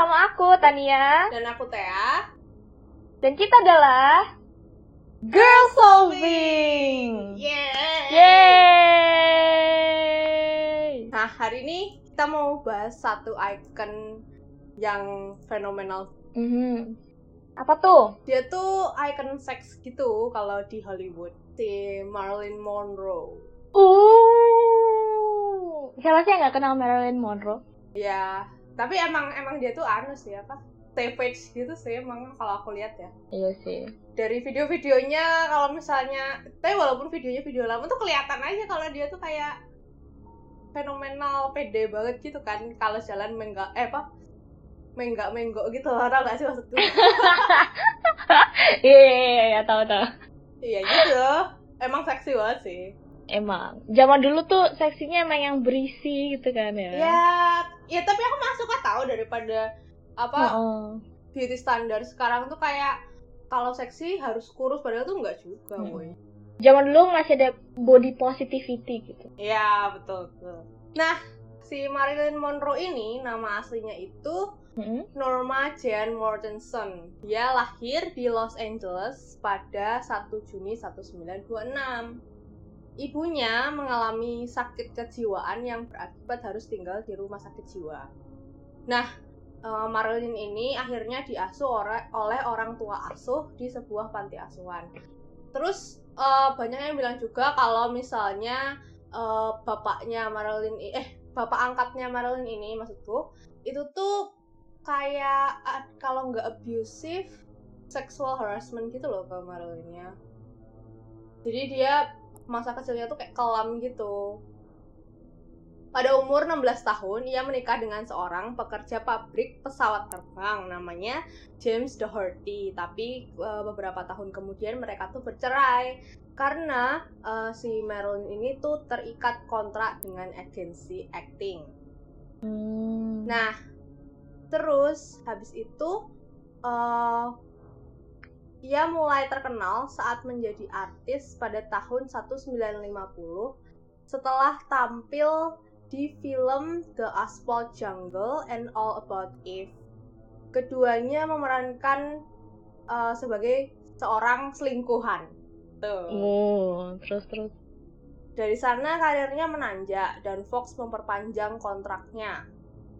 sama aku Tania Dan aku Tea. dan kita adalah Girl Solving. Yeay. Yeay. Nah, hari ini kita mau bahas satu icon yang fenomenal. Mhm. Apa tuh? Dia tuh icon seks gitu kalau di Hollywood. Si Marilyn Monroe. Uh, siapa sih yang nggak kenal Marilyn Monroe? Ya, tapi emang emang dia tuh anu sih apa? Savage gitu sih emang kalau aku lihat ya. Iya sih. Dari video-videonya kalau misalnya, tapi walaupun videonya video lama tuh kelihatan aja kalau dia tuh kayak fenomenal, pede banget gitu kan kalau jalan menggak eh apa? menggak menggok gitu loh, tau gak sih maksudku? Iya, iya, iya, iya, tahu tahu. iya gitu, emang seksi banget sih. Emang, zaman dulu tuh seksinya emang yang berisi gitu kan ya. Ya, ya tapi aku masuk suka tahu daripada apa Heeh. beauty standar sekarang tuh kayak kalau seksi harus kurus padahal tuh enggak juga, Hmm. woy. Zaman dulu masih ada body positivity gitu. Iya, betul, betul. Nah, si Marilyn Monroe ini nama aslinya itu Mhm. Norma Jean Mortensen. Dia lahir di Los Angeles pada 1 Juni 1926. Ibunya mengalami sakit kejiwaan yang berakibat harus tinggal di rumah sakit jiwa. Nah, eh, Marilyn ini akhirnya diasuh oleh orang tua asuh di sebuah panti asuhan. Terus eh, banyak yang bilang juga kalau misalnya eh, bapaknya Marilyn eh bapak angkatnya Marilyn ini maksudku itu tuh kayak kalau nggak abusive sexual harassment gitu loh ke Marilynnya jadi dia masa kecilnya tuh kayak kelam gitu. Pada umur 16 tahun ia menikah dengan seorang pekerja pabrik pesawat terbang namanya James Doherty. Tapi eh, beberapa tahun kemudian mereka tuh bercerai karena eh, si Marilyn ini tuh terikat kontrak dengan agensi acting. Hmm. Nah, terus habis itu eh ia mulai terkenal saat menjadi artis pada tahun 1950 setelah tampil di film The Asphalt Jungle and All About Eve. Keduanya memerankan eh, sebagai seorang selingkuhan. Tuh. Oh, terus terus. Dari sana karirnya menanjak dan Fox memperpanjang kontraknya.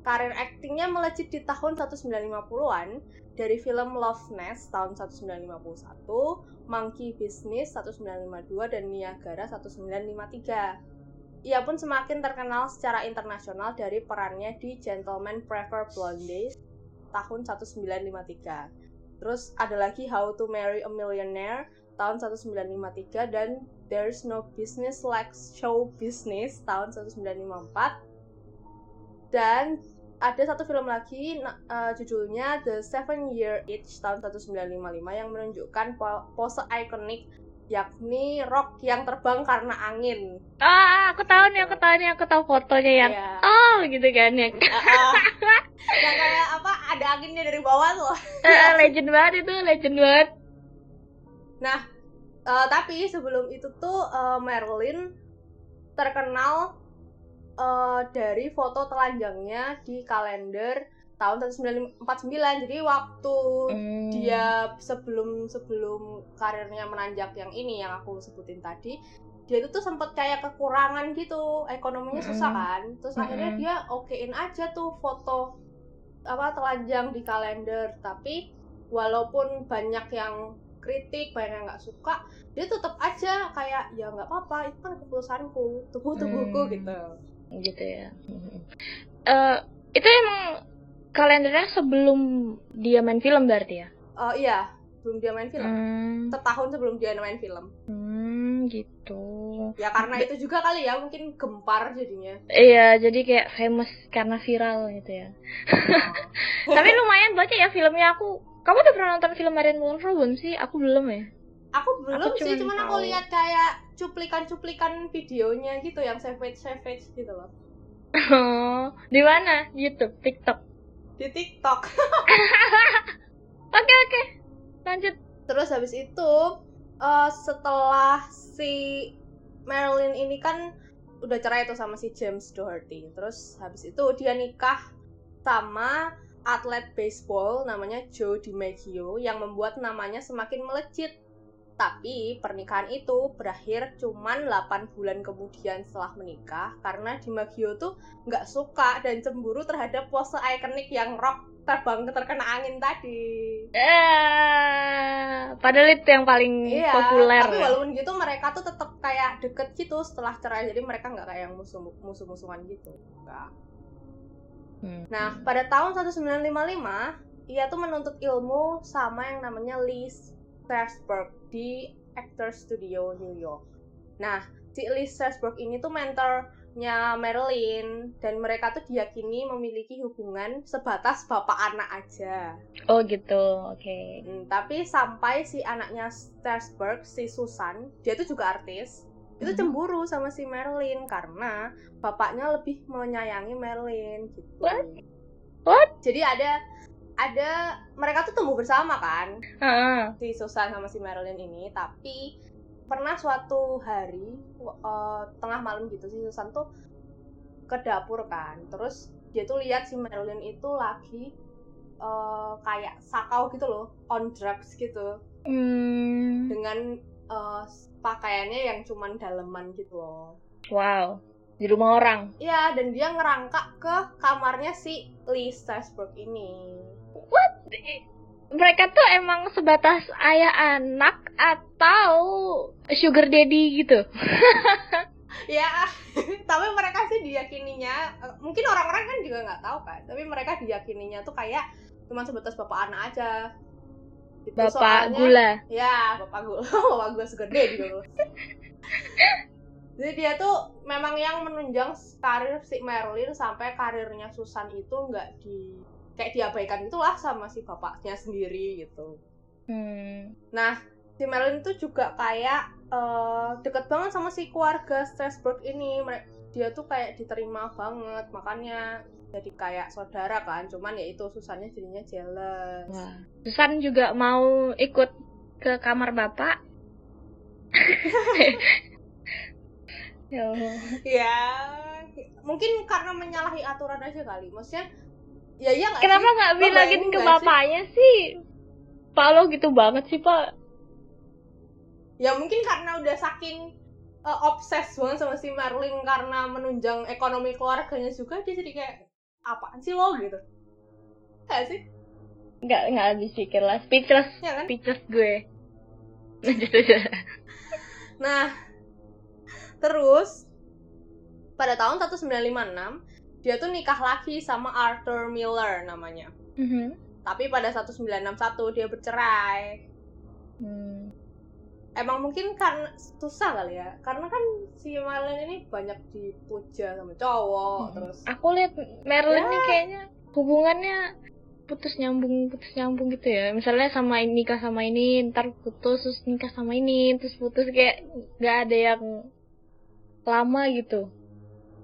Karir aktingnya melejit di tahun 1950-an dari film Love Nest tahun 1951, Monkey Business 1952, dan Niagara 1953. Ia pun semakin terkenal secara internasional dari perannya di Gentlemen Prefer Blondes tahun 1953. Terus ada lagi How to Marry a Millionaire tahun 1953 dan There's No Business Like Show Business tahun 1954 dan ada satu film lagi eh, judulnya The Seven Year Itch tahun 1955 yang menunjukkan po- pose ikonik yakni rok yang terbang karena angin. Ah, aku tahu nih, aku tahu nih, aku tahu fotonya yang Ya. oh gitu kan yang yang kayak apa ada anginnya dari bawah tuh. Eh, legend banget itu, legend banget. Nah, eh, tapi sebelum itu tuh eh, Marilyn terkenal eh, dari foto telanjangnya di kalender tahun 1949. Jadi waktu Hmm. dia sebelum sebelum karirnya menanjak yang ini yang aku sebutin tadi, dia itu tuh sempet kayak kekurangan gitu, ekonominya susah Mm-mm. kan. Terus akhirnya Mm-mm. dia okein aja tuh foto apa telanjang di kalender, tapi walaupun banyak yang kritik, banyak yang nggak suka, dia tetap aja kayak ya nggak apa-apa, itu kan keputusanku, tubuh tubuhku Hmm. gitu. Gitu ya. Eh, itu emang kalendernya sebelum dia main film berarti ya? Oh iya, belum dia main film. Hmm, Setahun sebelum dia main film. hmm, gitu. Ya karena itu juga kali ya, mungkin gempar jadinya. Iya, jadi kayak famous karena viral gitu ya. Tapi lumayan baca ya filmnya aku. Kamu udah pernah nonton film Marilyn Monroe belum sih? Aku belum ya. Aku belum Aku sih, cuman aku lihat kayak cuplikan-cuplikan videonya gitu yang savage savage gitu loh Oh, di mana? YouTube, TikTok. di TikTok. Oke oke, lanjut. Terus habis itu eh, setelah si Marilyn ini kan udah cerai tuh sama si James Doherty. Terus habis itu dia nikah sama atlet baseball namanya Joe DiMaggio yang membuat namanya semakin melejit. Tapi pernikahan itu berakhir cuman 8 bulan kemudian setelah menikah karena DiMaggio tuh nggak suka dan cemburu terhadap pose ikonik yang rock terbang terkena angin tadi. Eh, padahal itu yang paling Iya, populer. tapi ya. walaupun gitu mereka tuh tetap kayak deket gitu setelah cerai. Jadi mereka nggak kayak yang musuh musuh-musuhan gitu. Nggak. Hmm. Nah, pada tahun 1955, ia tuh menuntut ilmu sama yang namanya Lee Strasberg di Actor Studio New York. Nah, si Lee Strasberg ini tuh mentornya Marilyn dan mereka tuh diyakini memiliki hubungan sebatas bapak anak aja. Oh gitu, oke. Hmm, tapi sampai si anaknya Strasberg, si Susan, dia tuh juga artis, itu Mhm. cemburu sama si Marilyn karena bapaknya lebih menyayangi Marilyn gitu. What? What? Jadi ada ada mereka tuh tumbuh bersama kan Heeh. si Susan sama si Marilyn ini, tapi pernah suatu hari eh, tengah malam gitu si Susan tuh ke dapur kan, terus dia tuh lihat si Marilyn itu lagi eh, kayak sakau gitu loh, on drugs gitu Hmm, dengan eh, pakaiannya yang cuman daleman gitu loh. wow. Di rumah orang. Iya, dan dia ngerangkak ke kamarnya si Lee Strasberg ini. Mereka tuh emang sebatas ayah anak atau sugar daddy gitu. Ya, tapi mereka sih diyakininya, eh, mungkin orang-orang kan juga nggak tahu kan, tapi mereka diyakininya tuh kayak cuma sebatas bapak anak aja. Gitu, Bapak soalnya- gula. Ya, bapak gue, bapak gue sugar daddy dulu. Jadi dia tuh memang yang menunjang karir si Marilyn sampai karirnya Susan itu nggak di kayak diabaikan itulah sama si bapaknya sendiri gitu. Hmm. Nah, si Marilyn tuh juga kayak eh, deket banget sama si keluarga Strasberg ini. Dia tuh kayak diterima banget, makanya jadi kayak saudara kan. Cuman ya itu susahnya jadinya jealous. Wah. Susan juga mau ikut ke kamar bapak. ya. Ya, mungkin karena menyalahi aturan aja kali. Maksudnya, ya iya nggak Kenapa nggak bilangin ke nggak sih? bapaknya sih? Pak lo gitu banget sih pak. Ya mungkin karena udah saking eh, obses banget sama si Marilyn karena menunjang ekonomi keluarganya juga, dia jadi kayak apaan sih lo gitu? Kayak sih, Nggak nggak habis pikir lah. Speechless, ya kan? speechless gue. Nah, terus pada tahun 1956 dia tuh nikah lagi sama Arthur Miller namanya. Mhm. Tapi pada 1961 dia bercerai. Hmm. Emang mungkin karena susah kali ya, karena kan si Marilyn ini banyak dipuja sama cowok, Mhm. terus Aku lihat Marilyn Ya. nih kayaknya hubungannya putus nyambung putus nyambung gitu ya misalnya sama ini nikah sama ini ntar putus terus nikah sama ini terus putus kayak nggak ada yang lama gitu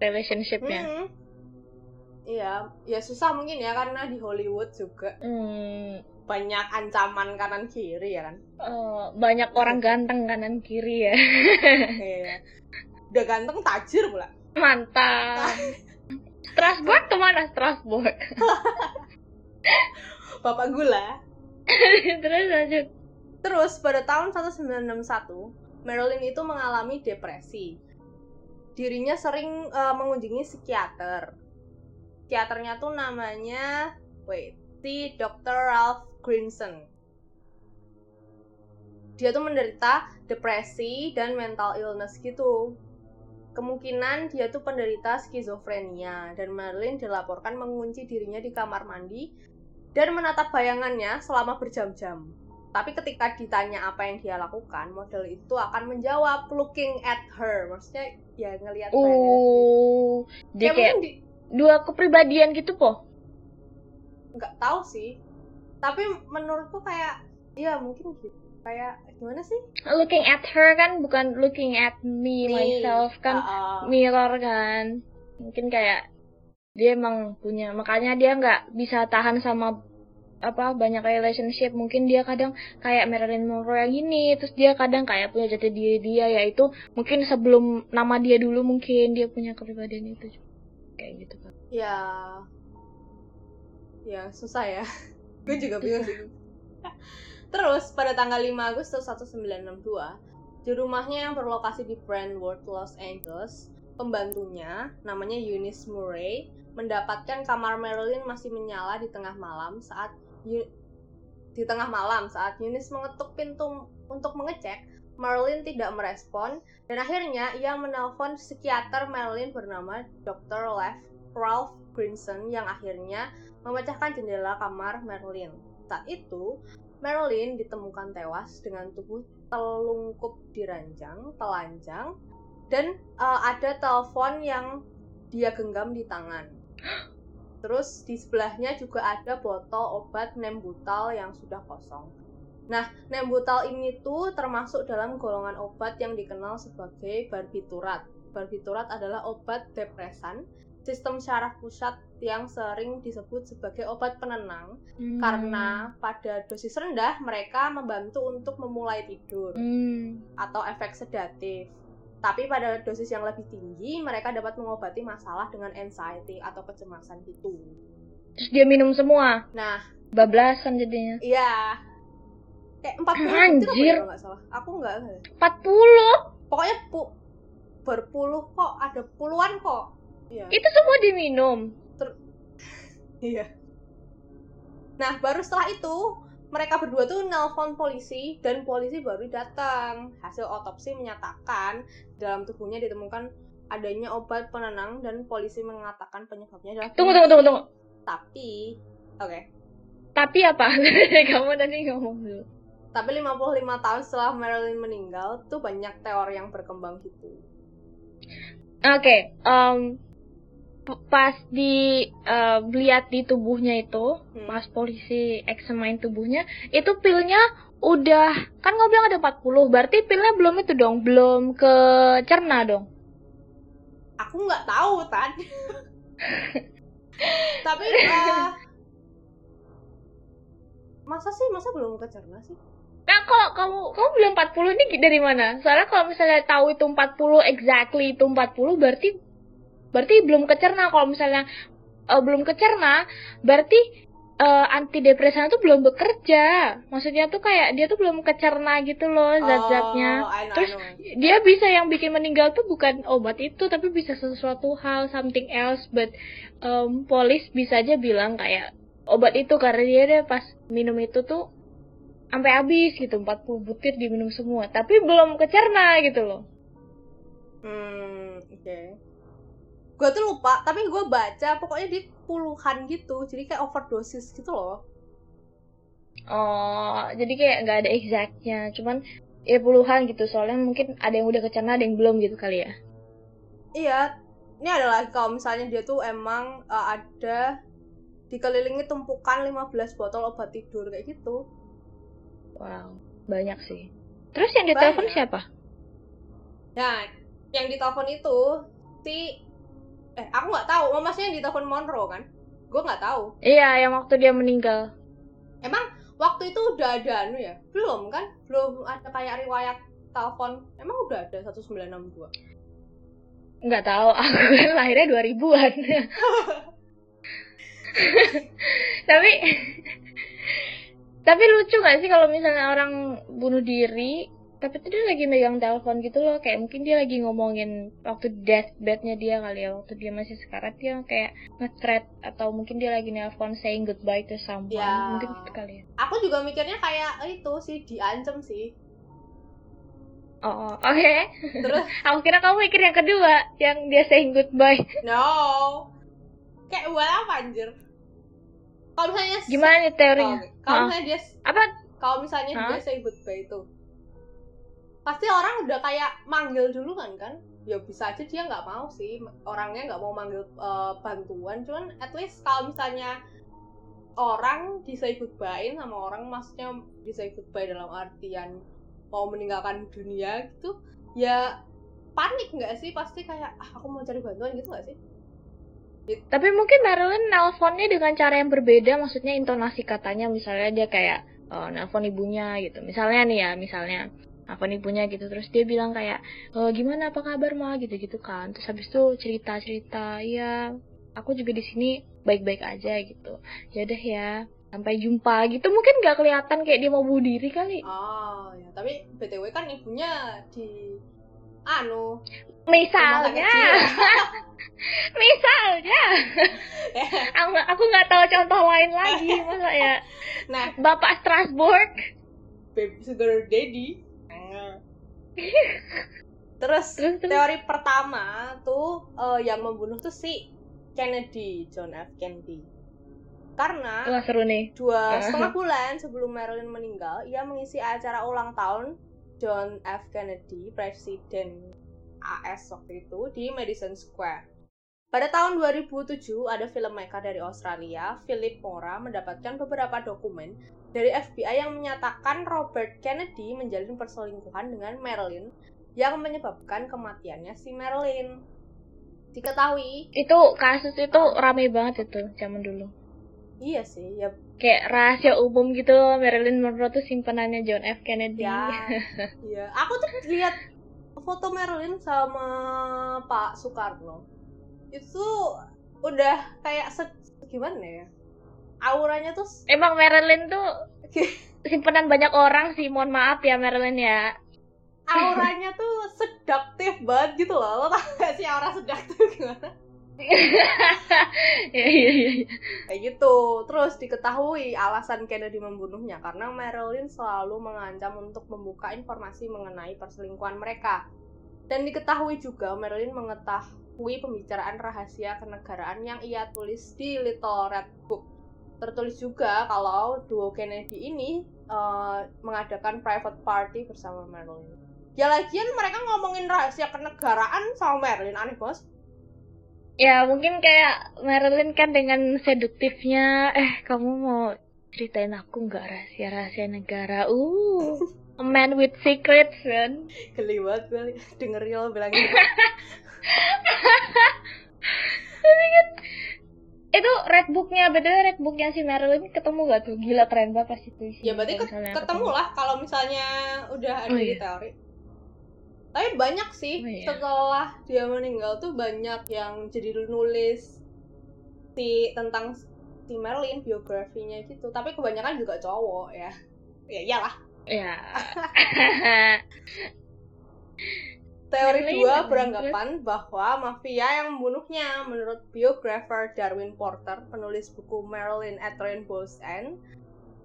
relationshipnya Mhm. Iya, ya susah mungkin ya karena di Hollywood juga Hmm, banyak ancaman kanan kiri ya kan. eh, banyak orang ganteng kanan kiri ya Iya. Udah ganteng tajir pula. mantap Strasbourg ke mana Strasbourg Bapak gula. terus lanjut Terus pada tahun 1961, Marilyn itu mengalami depresi. Dirinya sering eh, mengunjungi psikiater. Psikiaternya tuh namanya, wait, si Dr. Ralph Grinson. Dia tuh menderita depresi dan mental illness gitu. Kemungkinan dia tuh penderita skizofrenia dan Marilyn dilaporkan mengunci dirinya di kamar mandi dan menatap bayangannya selama berjam-jam. Tapi ketika ditanya apa yang dia lakukan, model itu akan menjawab looking at her. Maksudnya ya ngelihat uh dia Ya kayak di, dua kepribadian gitu po nggak tahu sih. Tapi menurutku kayak ya mungkin gitu. Kayak gimana sih? looking at her kan bukan looking at me, Me. myself kan Uh-uh. mirror kan mungkin kayak dia emang punya makanya dia nggak bisa tahan sama apa banyak relationship mungkin dia kadang kayak Marilyn Monroe yang ini terus dia kadang kayak punya jati diri dia yaitu mungkin sebelum nama dia dulu mungkin dia punya kepribadian itu kayak gitu kan. Ya. ya susah ya. Gue juga bingung terus pada tanggal 5 Agustus 1962 di rumahnya yang berlokasi di Brentwood Los Angeles pembantunya namanya Eunice Murray mendapatkan kamar Marilyn masih menyala di tengah malam saat di tengah malam saat Eunice mengetuk pintu untuk mengecek Marilyn tidak merespon dan akhirnya ia menelpon psikiater Marilyn bernama Dr. Lev Ralph Grinson yang akhirnya memecahkan jendela kamar Marilyn. Saat itu, Marilyn ditemukan tewas dengan tubuh telungkup di ranjang, telanjang, dan uh, ada telepon yang dia genggam di tangan. Terus di sebelahnya juga ada botol obat Nembutal yang sudah kosong. Nah, Nembutal ini tuh termasuk dalam golongan obat yang dikenal sebagai barbiturat. Barbiturat adalah obat depresan sistem syaraf pusat yang sering disebut sebagai obat penenang hmm. karena pada dosis rendah mereka membantu untuk memulai tidur hmm. atau efek sedatif. Tapi pada dosis yang lebih tinggi mereka dapat mengobati masalah dengan anxiety atau kecemasan gitu. Terus dia minum semua. Nah, bablasan jadinya. Iya. Kayak 40 Anjir. Kalau salah. Aku enggak. 40. Pokoknya pu berpuluh kok, ada puluhan kok Iya. Itu semua diminum. Ter iya. Nah, baru setelah itu mereka berdua tuh nelpon polisi dan polisi baru datang. Hasil otopsi menyatakan dalam tubuhnya ditemukan adanya obat penenang dan polisi mengatakan penyebabnya adalah Tunggu tunggu tunggu tunggu. Tapi oke. Okay. Tapi apa? Kamu tadi ngomong dulu. Tapi 55 tahun setelah Marilyn meninggal tuh banyak teori yang berkembang gitu. Oke, okay, um, pas di uh, lihat di tubuhnya itu hmm. pas polisi eksemain tubuhnya itu pilnya udah kan nggak bilang ada 40 berarti pilnya belum itu dong belum ke cerna dong aku nggak tahu tan tapi uh, masa sih masa belum ke cerna sih Nah, kok kamu kamu bilang 40 ini dari mana? Soalnya kalau misalnya tahu itu 40 exactly itu 40 berarti berarti belum kecerna. Kalau misalnya uh, belum kecerna berarti uh, antidepresan itu belum bekerja. Maksudnya tuh kayak dia tuh belum kecerna gitu loh zat-zatnya. Oh, terus dia bisa yang bikin meninggal tuh bukan obat itu tapi bisa sesuatu hal something else. But um, polis bisa aja bilang kayak obat itu karena dia deh pas minum itu tuh sampai habis gitu 40 butir diminum semua. Tapi belum kecerna gitu loh. Hmm oke. Okay gue tuh lupa tapi gue baca pokoknya di puluhan gitu jadi kayak overdosis gitu loh. Oh jadi kayak nggak ada exactnya cuman ya puluhan gitu soalnya mungkin ada yang udah kecerna ada yang belum gitu kali ya. Iya ini adalah kalau misalnya dia tuh emang uh, ada dikelilingi tumpukan 15 botol obat tidur kayak gitu wow banyak sih. Terus yang ditelepon siapa? Nah yang ditelepon itu si eh aku nggak tahu. Mamasnya yang ditelepon Monroe kan? Gue nggak tahu. Iya yang waktu dia meninggal. Emang waktu itu udah ada anu ya? Belum kan? Belum ada kayak riwayat telepon. Emang udah ada 1962 nggak tahu. Aku kan lahirnya 2000-an tapi tapi lucu gak sih kalau misalnya orang bunuh diri tapi tuh dia lagi megang telepon gitu loh. Kayak mungkin dia lagi ngomongin waktu deathbednya dia kali ya. Waktu dia masih sekarat dia kayak nge atau mungkin dia lagi nelpon saying goodbye to someone. Ya. mungkin gitu kali ya. Aku juga mikirnya kayak itu sih diancam sih. Oh oke. Okay. terus? Aku kira kamu mikir yang kedua yang dia saying goodbye. No. Kayak buat apa anjir kalau misalnya gimana nih teorinya oh, kalau misalnya dia apa? Kalau misalnya huh? dia saying goodbye itu pasti orang udah kayak manggil dulu kan kan? Ya bisa aja dia nggak mau sih. Orangnya nggak mau manggil uh, bantuan. Cuman at least kalau misalnya orang bisa ikut bain sama orang maksudnya bisa ikut bain dalam artian mau meninggalkan dunia gitu ya panik nggak sih? Pasti kayak ah, aku mau cari bantuan gitu nggak sih. Tapi mungkin Marilyn nelponnya dengan cara yang berbeda maksudnya intonasi katanya misalnya dia kayak oh, nelpon ibunya gitu. Misalnya nih ya misalnya apa nih punya gitu terus dia bilang kayak e, gimana apa kabar mah gitu gitu kan. Terus habis itu cerita cerita ya aku juga di sini baik-baik aja gitu. Ya udah ya sampai jumpa gitu. Mungkin nggak kelihatan kayak dia mau bunuh diri kali. Oh ya. Tapi btw kan ibunya di anu. Misalnya. Misalnya. Aku aku nggak tahu contoh lain lagi masa ya? Nah. Bapak Strasbourg. Baby sugar daddy. Terus, Terus, terus. teori pertama tuh eh, yang membunuh tuh si Kennedy John F. Kennedy. Karena wah seru nih. dua setengah bulan sebelum Marilyn meninggal ia mengisi acara ulang tahun John F. Kennedy presiden AS waktu itu di Madison Square. Pada tahun 2007 ada filmmaker dari Australia Philip Mora mendapatkan beberapa dokumen dari FBI yang menyatakan Robert Kennedy menjalin perselingkuhan dengan Marilyn yang menyebabkan kematiannya si Marilyn. Diketahui itu kasus itu rame banget itu zaman dulu. Iya sih ya kayak rahasia umum gitu Marilyn Monroe tuh simpenannya John F Kennedy Ya, iya. Aku tuh lihat foto Marilyn sama Pak Soekarno. Itu udah kayak se gimana ya? Auranya tuh emang Marilyn tuh simpenan banyak orang sih mohon maaf ya Marilyn ya auranya tuh seduktif banget gitu loh. Lo tau gak sih aura seduktif gimana? Ya iya iya. Kayak gitu. Terus diketahui alasan Kennedy membunuhnya karena Marilyn selalu mengancam untuk membuka informasi mengenai perselingkuhan mereka. Dan diketahui juga Marilyn mengetahui pembicaraan rahasia kenegaraan yang ia tulis di Little Red Book. Tertulis juga kalau duo Kennedy ini eh, mengadakan private party bersama Marilyn. Ya lagian mereka ngomongin rahasia kenegaraan sama Marilyn aneh banget. Ya mungkin kayak Marilyn kan dengan seduktifnya eh kamu mau ceritain aku nggak rahasia rahasia negara uh a man with secrets kan Geli banget gue dengerin lo bilang gitu. itu red booknya betul red booknya si Marilyn ketemu gak tuh gila keren banget pasti tuh Ya berarti ket- ketemu lah kalau misalnya udah ada Oh, di iya. teori. Tapi banyak sih Oh, iya. setelah dia meninggal tuh banyak yang jadi nulis si tentang si Marilyn biografinya gitu. Tapi kebanyakan juga cowok ya. Ya iyalah. ya Teori dua beranggapan bahwa mafia yang membunuhnya menurut biografer Darwin Porter, penulis buku Marilyn at Rainbow's End,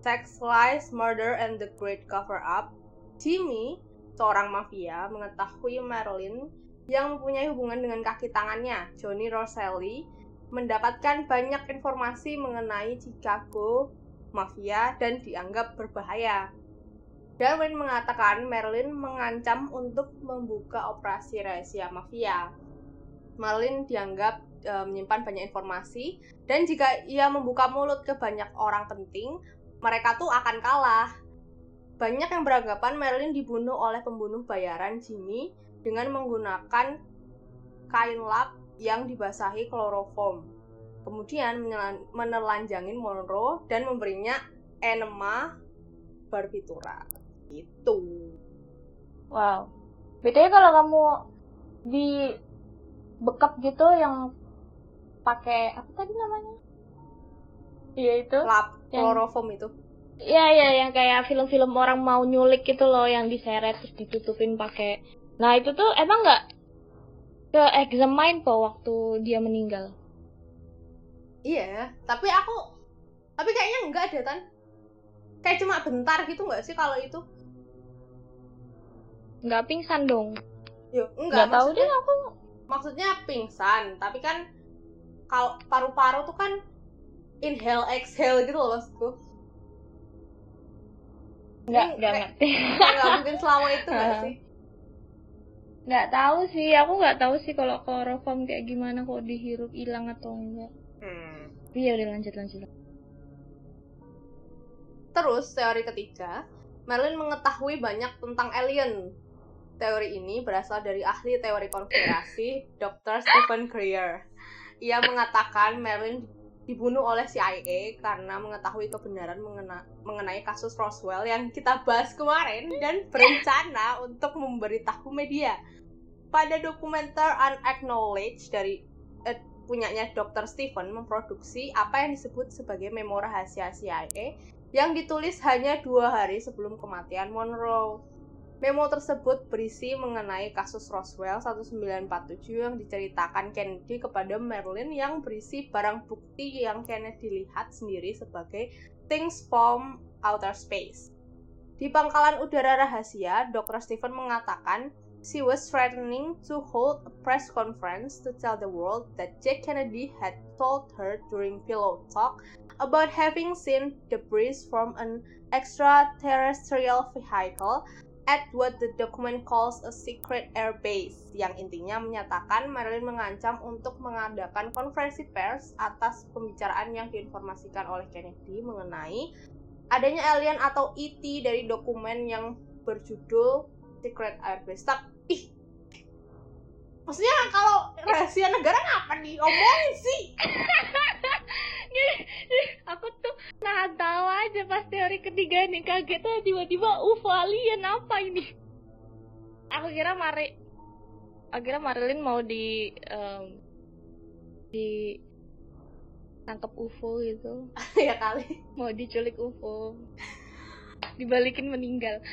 Sex, Lies, Murder, and the Great Cover-Up, Jimmy, seorang mafia, mengetahui Marilyn yang mempunyai hubungan dengan kaki tangannya, Johnny Rosselli, mendapatkan banyak informasi mengenai Chicago mafia dan dianggap berbahaya. Darwin mengatakan Marilyn mengancam untuk membuka operasi rahasia mafia. Marilyn dianggap e, menyimpan banyak informasi dan jika ia membuka mulut ke banyak orang penting, mereka tuh akan kalah. Banyak yang beranggapan Marilyn dibunuh oleh pembunuh bayaran Jimmy dengan menggunakan kain lap yang dibasahi kloroform. Kemudian menelanjangin Monroe dan memberinya enema barbitura. Itu. wow bedanya kalau kamu di bekap gitu yang pakai apa tadi namanya iya itu Lap Yang- kloroform itu. Iya iya yang kayak film-film orang mau nyulik gitu loh yang diseret terus ditutupin pakai. Nah itu tuh emang nggak ke examine po waktu dia meninggal. Iya, tapi aku tapi kayaknya enggak deh Tan. Kayak cuma bentar gitu enggak sih kalau itu? Nggak pingsan dong. Yo, Nggak enggak tahu deh aku. maksudnya pingsan, tapi kan kalau paru-paru tuh kan inhale exhale gitu loh maksudku. Nggak nggak ngerti. Mungkin selama itu enggak sih? Nggak tahu sih. Aku nggak tahu sih kalau kloroform kayak gimana kok dihirup hilang atau enggak. Hmm. Iya udah lanjut lanjut. Terus teori ketiga, Marilyn mengetahui banyak tentang alien. Teori ini berasal dari ahli teori konspirasi Dr. Stephen Greer. Ia mengatakan Marilyn dibunuh oleh CIA karena mengetahui kebenaran mengena- mengenai kasus Roswell yang kita bahas kemarin dan berencana untuk memberitahu media. Pada dokumenter Unacknowledged dari eh, punyanya Dr. Stephen memproduksi apa yang disebut sebagai memo rahasia CIA yang ditulis hanya dua hari sebelum kematian Monroe. Memo tersebut berisi mengenai kasus Roswell 1947 yang diceritakan Kennedy kepada Marilyn yang berisi barang bukti yang Kennedy lihat sendiri sebagai things from outer space. Di pangkalan udara rahasia, Dr. Stephen mengatakan she was threatening to hold a press conference to tell the world that Jack Kennedy had told her during pillow talk about having seen debris from an extraterrestrial vehicle at what the document calls a secret air base yang intinya menyatakan Marilyn mengancam untuk mengadakan konferensi pers atas pembicaraan yang diinformasikan oleh Kennedy mengenai adanya alien atau ET dari dokumen yang berjudul Secret Air Base. Ih, maksudnya kalau rahasia negara ngapa diomongin sih? aku tuh nah tahu aja pas teori ketiga nih kagetnya tiba-tiba UFO alien apa ini? Aku kira Mari akhirnya Marilyn mau di um, di tangkap UFO gitu. Ya kali. Mau diculik UFO dibalikin meninggal.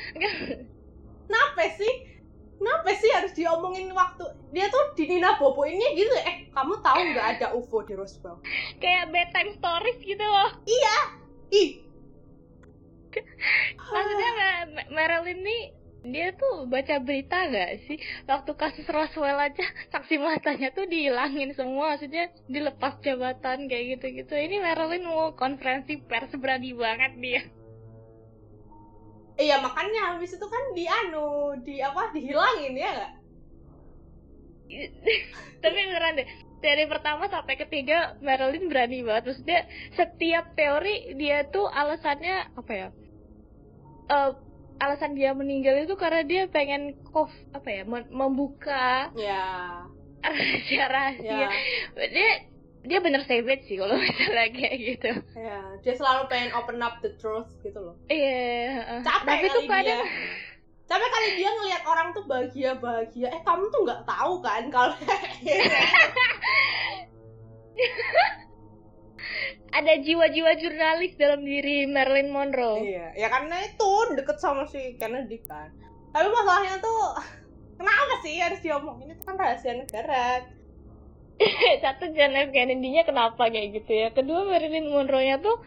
Kenapa sih Kenapa sih harus diomongin waktu dia tuh di Nina Bobo ini gitu eh kamu tahu nggak ada UFO di Roswell? Kayak bedtime stories gitu loh. Iya. Ih. Maksudnya Marilyn nih dia tuh baca berita gak sih waktu kasus Roswell aja saksi matanya tuh dihilangin semua maksudnya dilepas jabatan kayak gitu-gitu ini Marilyn mau konferensi pers berani banget dia iya makanya habis itu kan di anu di apa dihilangin ya gak? tapi beneran deh dari pertama sampai ketiga Marilyn berani banget terus dia setiap teori dia tuh alasannya apa ya uh, alasan dia meninggal itu karena dia pengen kof apa ya membuka ya rahasia-rahasia ya. dia dia bener savage sih kalau misalnya kayak gitu. Iya, dia selalu pengen open up the truth gitu loh. Iya. Capek Tapi kali tuh kadang... dia. Capek kali dia ngelihat orang tuh bahagia-bahagia. Eh kamu tuh nggak tahu kan kalau ada jiwa-jiwa jurnalis dalam diri Marilyn Monroe. Iya, ya karena itu deket sama si Kennedy kan. Tapi masalahnya tuh kenapa sih harus diomongin itu kan rahasia negara satu John F. Kennedy-nya kenapa kayak gitu ya? Kedua Marilyn Monroe-nya tuh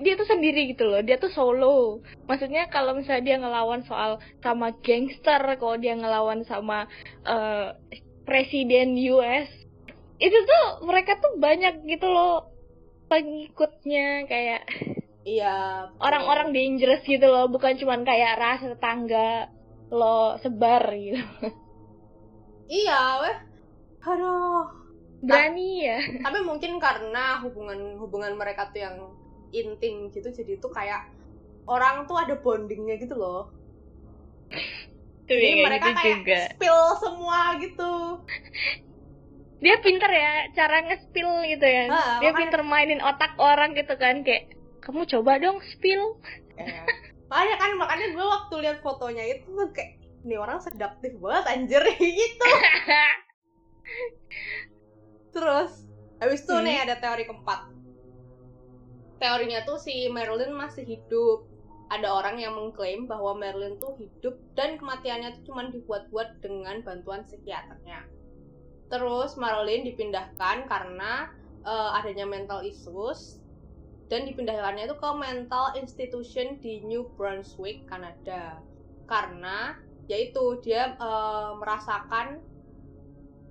dia tuh sendiri gitu loh. Dia tuh solo. Maksudnya kalau misalnya dia ngelawan soal sama gangster kalau dia ngelawan sama uh, presiden US itu tuh mereka tuh banyak gitu loh pengikutnya kayak iya. orang-orang dangerous gitu loh. Bukan cuman kayak ras tetangga lo sebar gitu. Iya weh. Aduh berani ya? Tapi mungkin karena hubungan hubungan mereka tuh yang intim gitu jadi itu kayak orang tuh ada bondingnya gitu loh. Tuh, jadi mereka gitu kayak juga. spill semua gitu. Dia pinter ya cara nge-spill gitu ya. Nah, dia makanya... pinter mainin otak orang gitu kan kayak kamu coba dong spill. Ya. makanya kan makanya gue waktu lihat fotonya itu tuh kayak ini orang sedaktif banget anjir gitu Terus habis itu hmm. nih ada teori keempat. Teorinya tuh si Marilyn masih hidup. Ada orang yang mengklaim bahwa Marilyn tuh hidup dan kematiannya tuh cuma dibuat-buat dengan bantuan psikiaternya. Terus Marilyn dipindahkan karena uh, adanya mental issues dan dipindahkannya itu ke mental institution di New Brunswick, Kanada. Karena yaitu dia uh, merasakan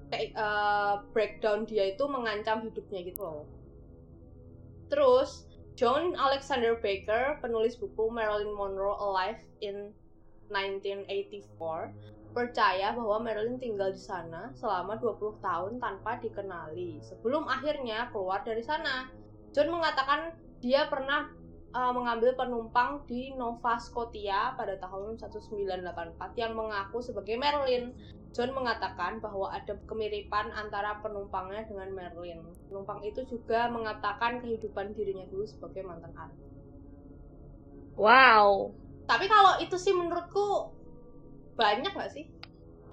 kayak uh, breakdown dia itu mengancam hidupnya gitu loh. Terus John Alexander Baker, penulis buku Marilyn Monroe Alive in 1984, percaya bahwa Marilyn tinggal di sana selama 20 tahun tanpa dikenali sebelum akhirnya keluar dari sana. John mengatakan dia pernah uh, mengambil penumpang di Nova Scotia pada tahun 1984 yang mengaku sebagai Marilyn. John mengatakan bahwa ada kemiripan antara penumpangnya dengan Marilyn. Penumpang itu juga mengatakan kehidupan dirinya dulu sebagai mantan artis. Wow. Tapi kalau itu sih menurutku banyak gak sih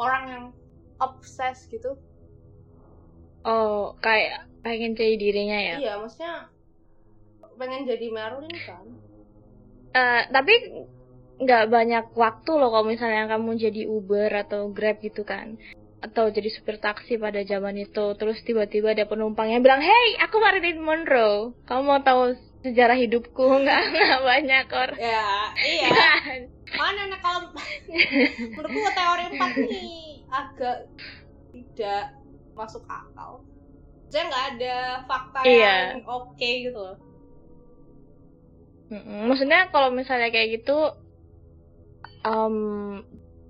orang yang obses gitu? Oh, kayak pengen jadi dirinya ya? Iya, maksudnya pengen jadi Marilyn kan? Uh, tapi nggak banyak waktu loh kalau misalnya kamu jadi Uber atau Grab gitu kan. Atau jadi supir taksi pada zaman itu terus tiba-tiba ada penumpang yang bilang hey aku Marilyn Monroe. Kamu mau tahu sejarah hidupku? Nggak nggak banyak kor. Ya iya. Kan? mana nih kalau menurutku teori empat ini agak tidak masuk akal. Saya nggak ada fakta iya. yang oke okay gitu loh maksudnya kalau misalnya kayak gitu um,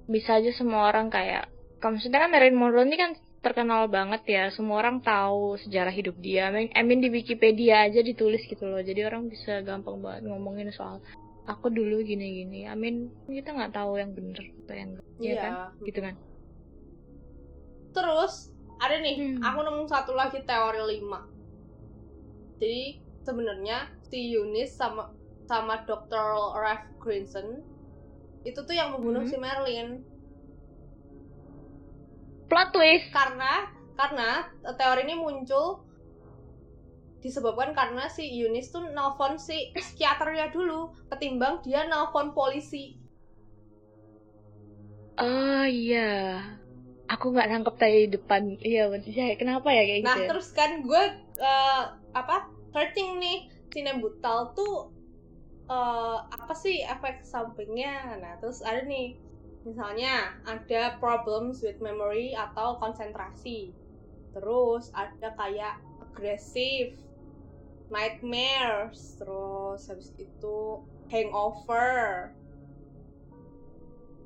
bisa aja semua orang kayak maksudnya kan Marilyn Monroe ini kan terkenal banget ya semua orang tahu sejarah hidup dia. I mean di Wikipedia aja ditulis gitu loh. Jadi orang bisa gampang banget ngomongin soal aku dulu gini-gini. I mean kita nggak tahu yang bener atau yang enggak iya. kan? Gitu kan? Terus ada nih hmm. aku nemu satu lagi teori lima. Jadi sebenarnya si Yunis sama sama Dr. Ralph Grinson itu tuh yang membunuh hmm. si Merlin plot twist. Karena karena teori ini muncul disebabkan karena si Yunis tuh nelfon si psikiaternya dulu ketimbang dia nelfon polisi. Oh iya. Aku nggak nangkep tadi depan. Iya ya, kenapa ya kayak nah, gitu nah terus kan gue uh, apa searching nih Butal tuh uh, apa sih efek sampingnya? Nah terus ada nih misalnya ada problems with memory atau konsentrasi. Terus ada kayak agresif nightmares terus habis itu hangover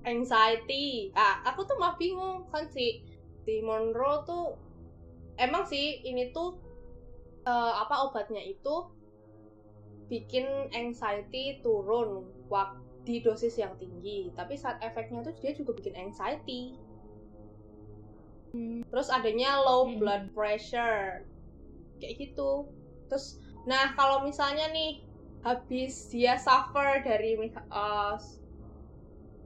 anxiety. Ah aku tuh mah bingung kan si si Monroe tuh emang sih ini tuh uh, apa obatnya itu bikin anxiety turun waktu di dosis yang tinggi. Tapi saat efeknya tuh dia juga bikin anxiety. Hmm. terus adanya low hmm. blood pressure. Kayak gitu. Terus nah kalau misalnya nih habis dia suffer dari uh,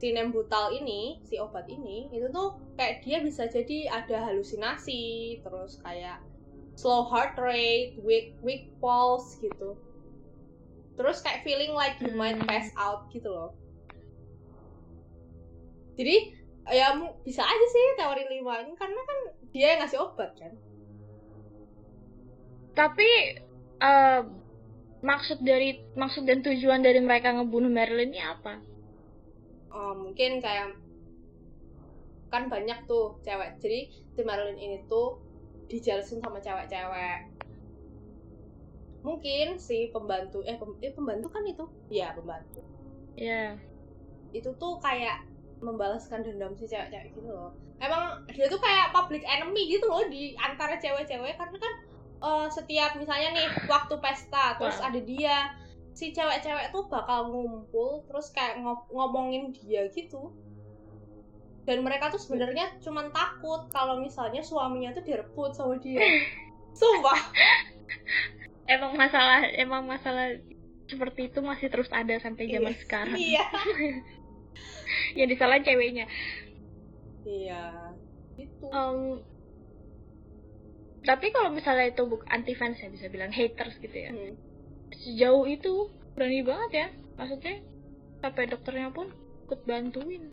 sinembutal ini si obat ini itu tuh kayak dia bisa jadi ada halusinasi. Terus kayak slow heart rate weak weak pulse gitu terus kayak feeling like you might hmm. pass out gitu loh jadi ya bisa aja sih teori lima ini karena kan dia yang ngasih obat kan tapi uh, maksud dari maksud dan tujuan dari mereka ngebunuh Marilyn ini apa? Oh, mungkin kayak kan banyak tuh cewek jadi si Marilyn ini tuh dijelasin sama cewek-cewek mungkin si pembantu eh, pem, eh pembantu kan itu? Ya pembantu. Ya yeah. itu tuh kayak membalaskan dendam si cewek-cewek gitu loh. Emang dia tuh kayak public enemy gitu loh di antara cewek-cewek karena kan uh, setiap misalnya nih waktu pesta terus ada dia si cewek-cewek tuh bakal ngumpul terus kayak ngomongin dia gitu. Dan mereka tuh sebenarnya cuman takut kalau misalnya suaminya tuh direbut sama dia. Sumpah emang masalah emang masalah seperti itu masih terus ada sampai zaman iya. sekarang. Iya. Yang disalah ceweknya. Iya. Itu um, tapi kalau misalnya itu buk anti fans ya bisa bilang haters gitu ya. Hmm. sejauh itu berani banget ya. Maksudnya sampai dokternya pun ikut bantuin.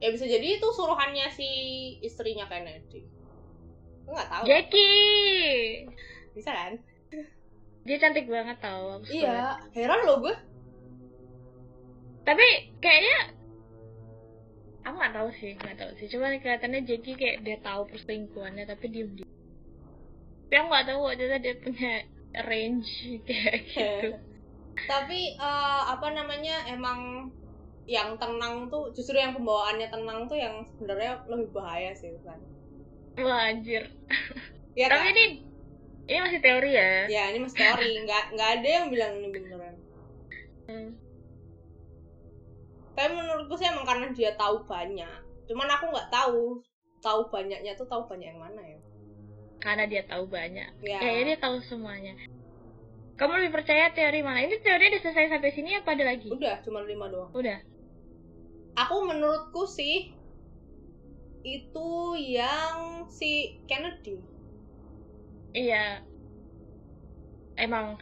Ya bisa jadi itu suruhannya si istrinya Kennedy. Nggak tahu. Jackie! Bisa kan dia cantik banget tau iya heran loh gue. Tapi kayaknya aku nggak tahu sih nggak tahu sih. Cuma kelihatannya Jackie kayak dia tahu perselingkuhannya tapi diem diem. Tapi aku nggak tahu aja dia punya range kayak gitu. Tapi uh, apa namanya emang yang tenang tuh justru yang pembawaannya tenang tuh yang sebenarnya lebih bahaya sih kan wah anjir. Ya, tapi kan? ini ini masih teori ya? Ya ini masih teori. Nggak nggak ada yang bilang ini beneran. Hmm. tapi menurutku sih emang karena dia tahu banyak. Cuman aku nggak tahu tahu banyaknya tuh tahu banyak yang mana ya. Karena dia tahu banyak. Ya. ya dia tahu semuanya. Kamu lebih percaya teori mana? Ini teori udah selesai sampai sini apa ada lagi? Udah cuma lima doang. Udah. Aku menurutku sih itu yang si Kennedy iya. Emang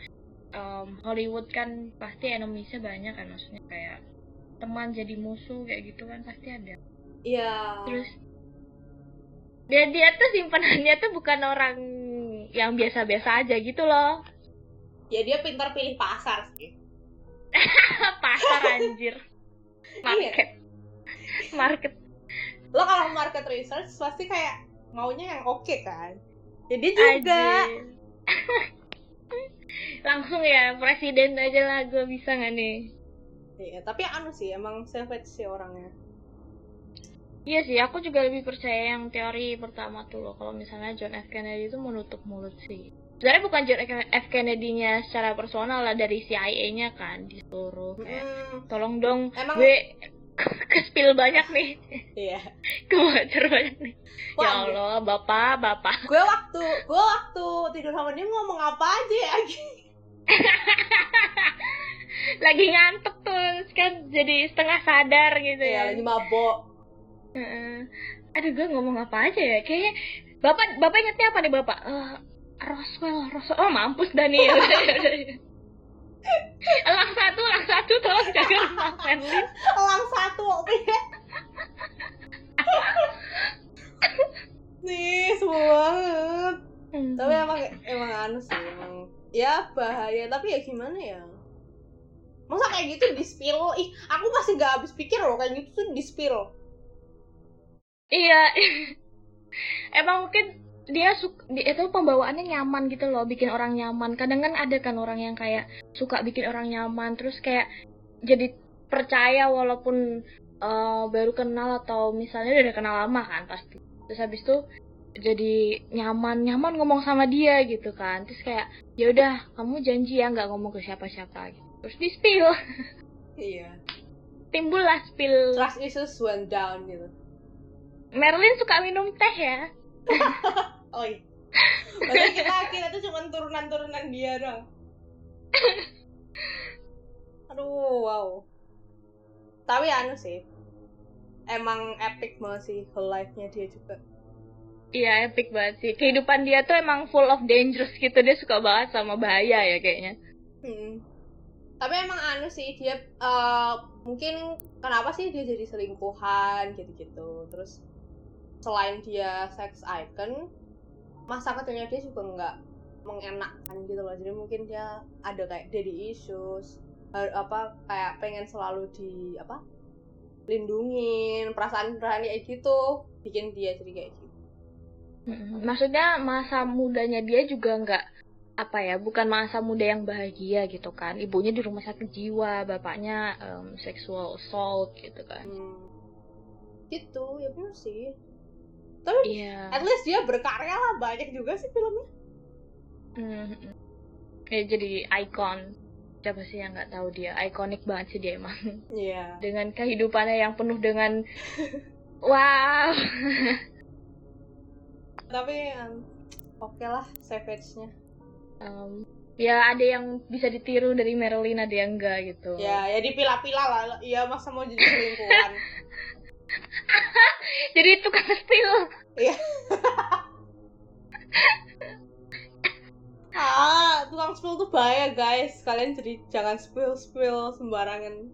um, Hollywood kan pasti enemisnya banyak kan maksudnya kayak teman jadi musuh kayak gitu kan pasti ada. Iya. Terus dia dia tuh simpanannya tuh bukan orang yang biasa-biasa aja gitu loh. Ya dia pintar pilih pasar sih. Pasar anjir. Market. Market. Lo kalau market research pasti kayak maunya yang oke okay, kan jadi juga langsung ya presiden aja lah gue bisa nggak nih iya tapi anu sih emang savage sih orangnya Iya sih, aku juga lebih percaya yang teori pertama tuh loh. Kalau misalnya John F. Kennedy itu menutup mulut sih. Sebenarnya bukan John F. Kennedy-nya secara personal lah dari CIA-nya kan disuruh kayak hmm. tolong dong Emang... gue ke spill banyak nih. Iya. Kebocor banyak nih. Ya Wah, ya Allah, Bapak, Bapak. Gue waktu gue waktu tidur sama dia ngomong apa aja ya? lagi ngantuk tuh kan jadi setengah sadar gitu ya. ya lagi mabok Uh, aduh gue ngomong apa aja ya kayaknya bapak bapak ingetnya apa nih bapak uh, Roswell Roswell oh mampus Daniel elang satu elang satu tolong jaga rumah Merlin elang satu oke nih semua banget. Hmm. tapi emang emang anu sih emang ya bahaya. Tapi ya gimana ya? Masa kayak gitu di spill? Ih aku masih gak habis pikir loh kayak gitu tuh di spill. Iya. Emang mungkin dia suka itu pembawaannya nyaman gitu loh bikin orang nyaman. Kadang kan ada kan orang yang kayak suka bikin orang nyaman terus kayak jadi percaya walaupun uh, baru kenal atau misalnya udah kenal lama kan pasti. Terus habis itu jadi nyaman nyaman ngomong sama dia gitu kan. Terus kayak ya udah kamu janji ya nggak ngomong ke siapa-siapa gitu. terus di spill. Iya. Timbul lah spill. Trust issues went down gitu. Merlin suka minum teh ya oh iya Padahal kita kita tuh cuma turunan-turunan dia dong aduh wow tapi anu sih emang epic banget sih whole life-nya dia juga Iya epic banget sih. Kehidupan dia tuh emang full of dangerous gitu. Dia suka banget sama bahaya ya kayaknya. Hmm. Tapi emang anu sih dia uh, mungkin kenapa sih dia jadi selingkuhan gitu-gitu. Terus selain dia sex icon masa kecilnya dia juga nggak mengenakkan gitu loh. Jadi mungkin dia ada kayak daddy issues apa kayak pengen selalu di apa lindungin perasaan perasaan kayak gitu bikin dia jadi kayak gitu. Maksudnya masa mudanya dia juga nggak apa ya bukan masa muda yang bahagia gitu kan. Ibunya di rumah sakit jiwa bapaknya um, sexual assault gitu kan. Hmm. gitu ya benar sih tapi yeah. at least dia berkarya lah banyak juga sih filmnya. Hmm. kayak jadi icon siapa sih yang nggak tahu dia? Ikonik banget sih dia emang. Yeah. dengan kehidupannya yang penuh dengan wow. Tapi um, oke okay lah savage-nya. Um, ya ada yang bisa ditiru dari Marilyn ada yang enggak gitu. Ya ya dipilah-pilah lah. Iya masa mau jadi selingkuhan jadi tukang spill iya. Ah tukang spill tuh bahaya guys. Kalian jadi jangan spill spill sembarangan.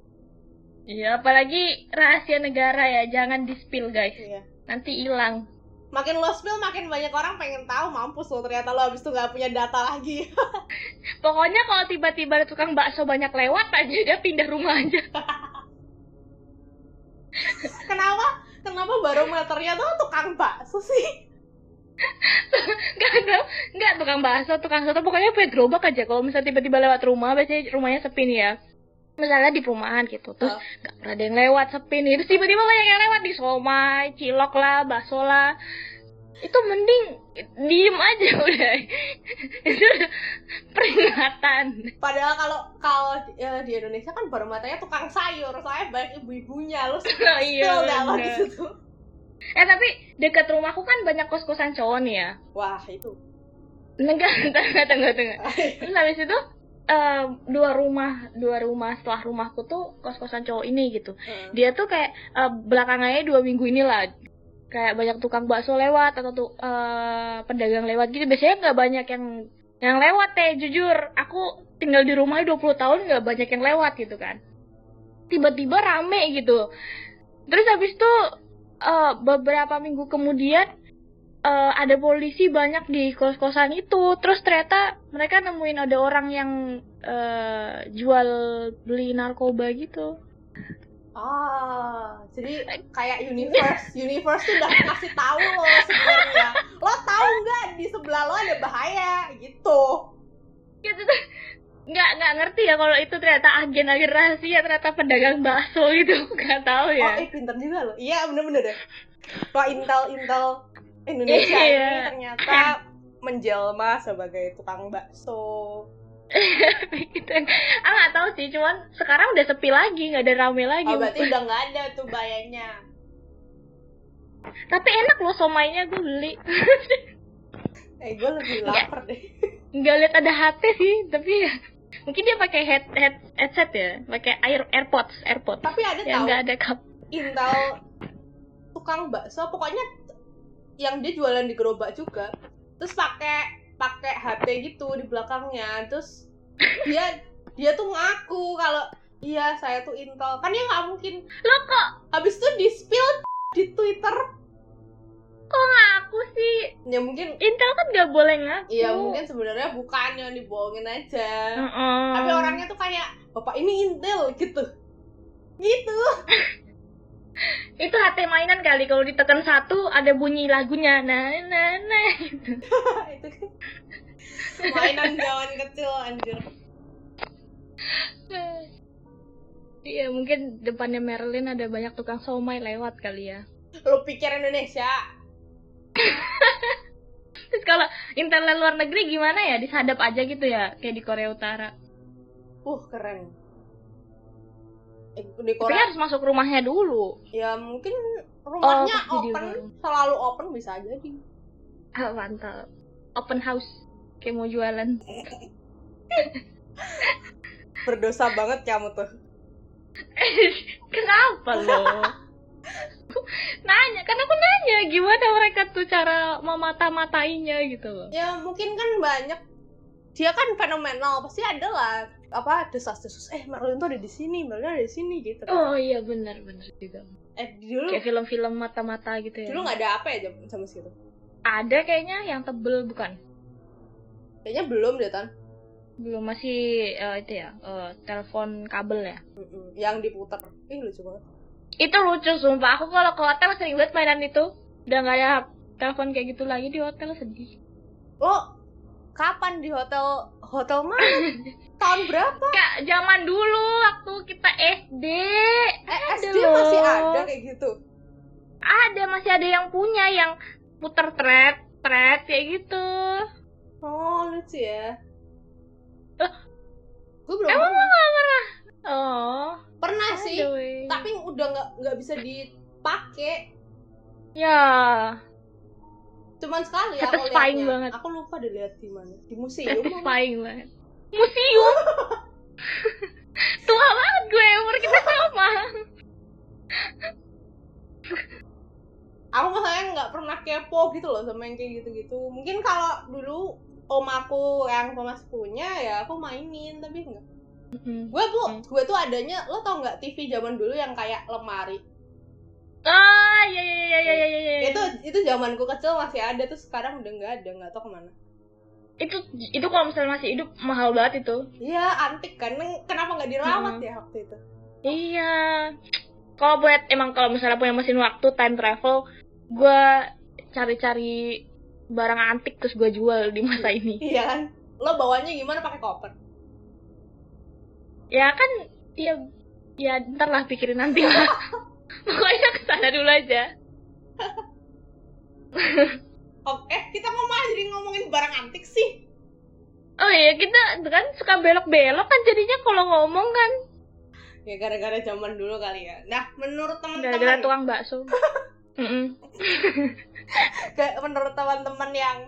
Iya apalagi rahasia negara ya. Jangan di spill guys. Iya. nanti hilang. Makin lo spill makin banyak orang pengen tahu mampus lo. Ternyata lo habis itu nggak punya data lagi. Pokoknya kalau tiba-tiba ada tukang bakso banyak lewat aja dia pindah rumah aja kenapa kenapa barometernya tuh tukang bakso sih Gak ada, nggak tukang bakso, tukang soto, pokoknya punya gerobak aja. Kalau misalnya tiba-tiba lewat rumah, biasanya rumahnya sepi nih ya. Misalnya di perumahan gitu, terus nggak pernah ada yang lewat sepi nih. Terus tiba-tiba banyak yang lewat di somai, cilok lah, bakso lah itu mending diem aja udah. Itu peringatan. Padahal kalau kalau ya, di Indonesia kan baru matanya tukang sayur. Soalnya banyak ibu-ibunya. Lu oh, iya, di situ eh tapi dekat rumahku kan banyak kos-kosan cowok nih ya. Wah itu. Enggak tengah tengah tengah terus habis itu uh, dua rumah dua rumah setelah rumahku tuh kos-kosan cowok ini gitu. Hmm. dia tuh kayak uh, belakangannya dua minggu inilah kayak banyak tukang bakso lewat atau tuh eh, pedagang lewat gitu. Biasanya nggak banyak yang yang lewat teh jujur. Aku tinggal di rumah 20 tahun nggak banyak yang lewat gitu kan. Tiba-tiba rame gitu. Terus habis itu eh, beberapa minggu kemudian eh, ada polisi banyak di kos-kosan itu. Terus ternyata mereka nemuin ada orang yang eh, jual beli narkoba gitu Ah, jadi kayak universe, universe tuh udah kasih tahu lo sebenarnya. Lo tahu nggak di sebelah lo ada bahaya gitu. gitu tuh nggak nggak ngerti ya kalau itu ternyata agen-agen rahasia ternyata pedagang bakso gitu nggak tahu Oh, ya eh pinter juga lo. Iya, bener-bener deh. Wah, Intel Intel Indonesia Iya. ini ternyata menjelma sebagai tukang bakso. gitu. Ah nggak tahu sih cuman sekarang udah sepi lagi nggak ada rame lagi Oh, berarti udah nggak ada tuh bahayanya. tapi enak loh somainya gue beli. Eh, gue lebih lapar deh. nggak lihat ada HT sih tapi ya mungkin dia pakai head, head headset ya pakai air airpods airpods. Tapi ada yang nggak ada kap Intel tukang bakso pokoknya yang dia jualan di gerobak juga terus pakai pakai HP gitu di belakangnya. Terus dia dia tuh ngaku kalau iya saya tuh Intel kan dia nggak mungkin. Lo kok? Habis itu di spill di Twitter. Kok ngaku sih? Ya mungkin Intel kan nggak boleh ngaku. Iya mungkin sebenarnya bukan yang dibohongin aja. Mm-mm. tapi orangnya tuh kayak bapak ini Intel gitu. Gitu itu HT mainan kali kalau ditekan satu ada bunyi lagunya nah nah nah gitu. itu kan mainan zaman kecil anjir Iya mungkin depannya Marilyn ada banyak tukang somai lewat kali ya. lu pikir Indonesia Terus kalau internet luar negeri gimana ya? Disadap aja gitu ya, kayak di Korea Utara. uh keren Di Tapi harus masuk rumahnya dulu. ya mungkin rumahnya Oh, open selalu open bisa jadi Ah, mantap. Open house. Kayak mau jualan. berdosa banget kamu tuh Kenapa lo? nanya, kan aku nanya gimana mereka tuh cara memata-matainya gitu loh. ya mungkin kan banyak dia kan fenomenal pasti ada lah apa desas-desus eh Marilyn tuh ada di sini Marilyn ada di sini gitu kan. Oh iya benar-benar juga. eh dulu Kayak film-film mata-mata gitu ya. dulu nggak ada apa ya jam sama segitu Ada kayaknya yang tebel bukan? kayaknya belum deh tan Belum masih eh, itu ya, eh, telepon kabel ya. Yang diputar ih lucu banget Itu lucu sumpah. Aku kalau ke hotel sering banget mainan itu. Udah nggak ada telepon kayak gitu lagi di hotel sedih. lo kapan di hotel hotel mana? Tahun berapa? Kak, zaman dulu waktu kita SD. eh SD loh. masih ada kayak gitu? Ada, masih ada yang punya yang puter thread, thread kayak gitu. oh lucu ya. Lah, gue belum Emang pernah. nggak pernah? Oh, pernah sih aduh, tapi udah nggak nggak bisa dipakai. Ya, cuman sekali aku Satisfying liatnya. banget. aku lupa deh lihat di mana di museum satisfying banget. Museum. Tua banget gue, umur kita sama. aku masalahnya nggak pernah kepo gitu loh sama yang kayak gitu-gitu mungkin kalau dulu om aku yang Thomas punya ya aku mainin tapi enggak gue tuh Hmm. gue tuh adanya lo tau nggak TV zaman dulu yang kayak lemari Ah, iya iya iya iya iya iya. itu itu zamanku kecil masih ada tuh sekarang udah nggak ada nggak tau ke mana itu itu kalau misalnya masih hidup mahal banget itu. Iya antik kan kenapa nggak dirawat Hmm. ya waktu itu Iya. Kalau buat emang kalau misalnya punya mesin waktu time travel, gue cari-cari barang antik terus gue jual di masa ini. iya kan lo bawanya gimana pakai koper Ya kan, ya ya ntar lah pikirin nanti lah. Pokoknya ke sana dulu aja. oke kita kok malah jadi ngomongin barang antik sih. Oh iya kita kan suka belok-belok kan jadinya kalau ngomong kan. Ya gara-gara zaman dulu kali ya. Nah menurut gara-gara teman-teman tukang bakso. Kayak menurut teman-teman yang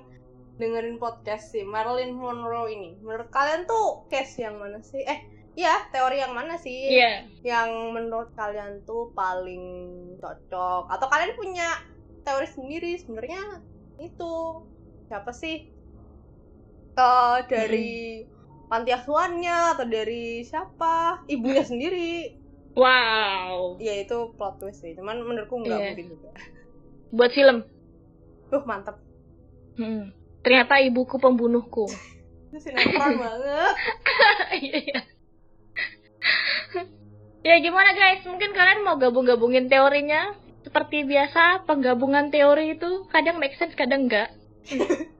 dengerin podcast si Marilyn Monroe ini menurut kalian tuh case yang mana sih? Eh iya teori yang mana sih Iya. yang menurut kalian tuh paling cocok atau kalian punya teori sendiri sebenarnya itu siapa sih atau dari panti asuhannya atau dari siapa ibunya sendiri Wow. ya itu plot twist sih cuman menurutku nggak Iya. mungkin juga Buat film. tuh mantep Hmm. Ternyata ibuku pembunuhku. itu sinetron banget Iya, iya. Ya gimana guys? Mungkin kalian mau gabung-gabungin teorinya? Seperti biasa, penggabungan teori itu kadang make sense, kadang enggak.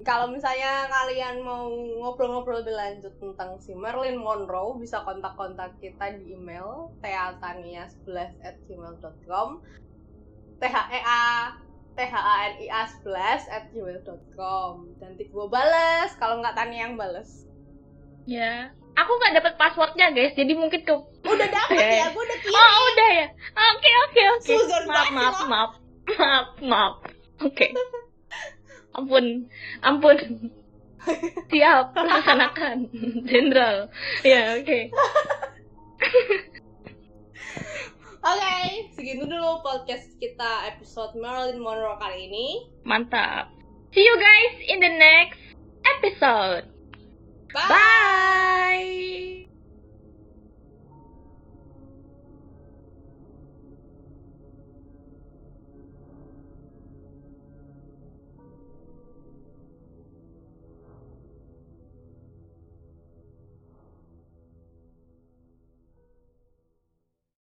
kalau misalnya kalian mau ngobrol-ngobrol lebih lanjut tentang si Marilyn Monroe bisa kontak-kontak kita di email teatania11 at gmail.com t h e a t h a n i a 11 at gmail.com nanti gue bales kalau nggak Tania yang bales Ya. Aku nggak dapat passwordnya guys, jadi mungkin ke udah dapet Oke. ya gue udah kirim Oh udah ya. Oke oke oke. Maaf maaf maaf maaf maaf. Oke. Ampun ampun. Siap laksanakan jenderal. Ya oke. oke segitu dulu podcast kita episode Marilyn Monroe kali ini Mantap. See you guys in the next episode. Bye. Bye.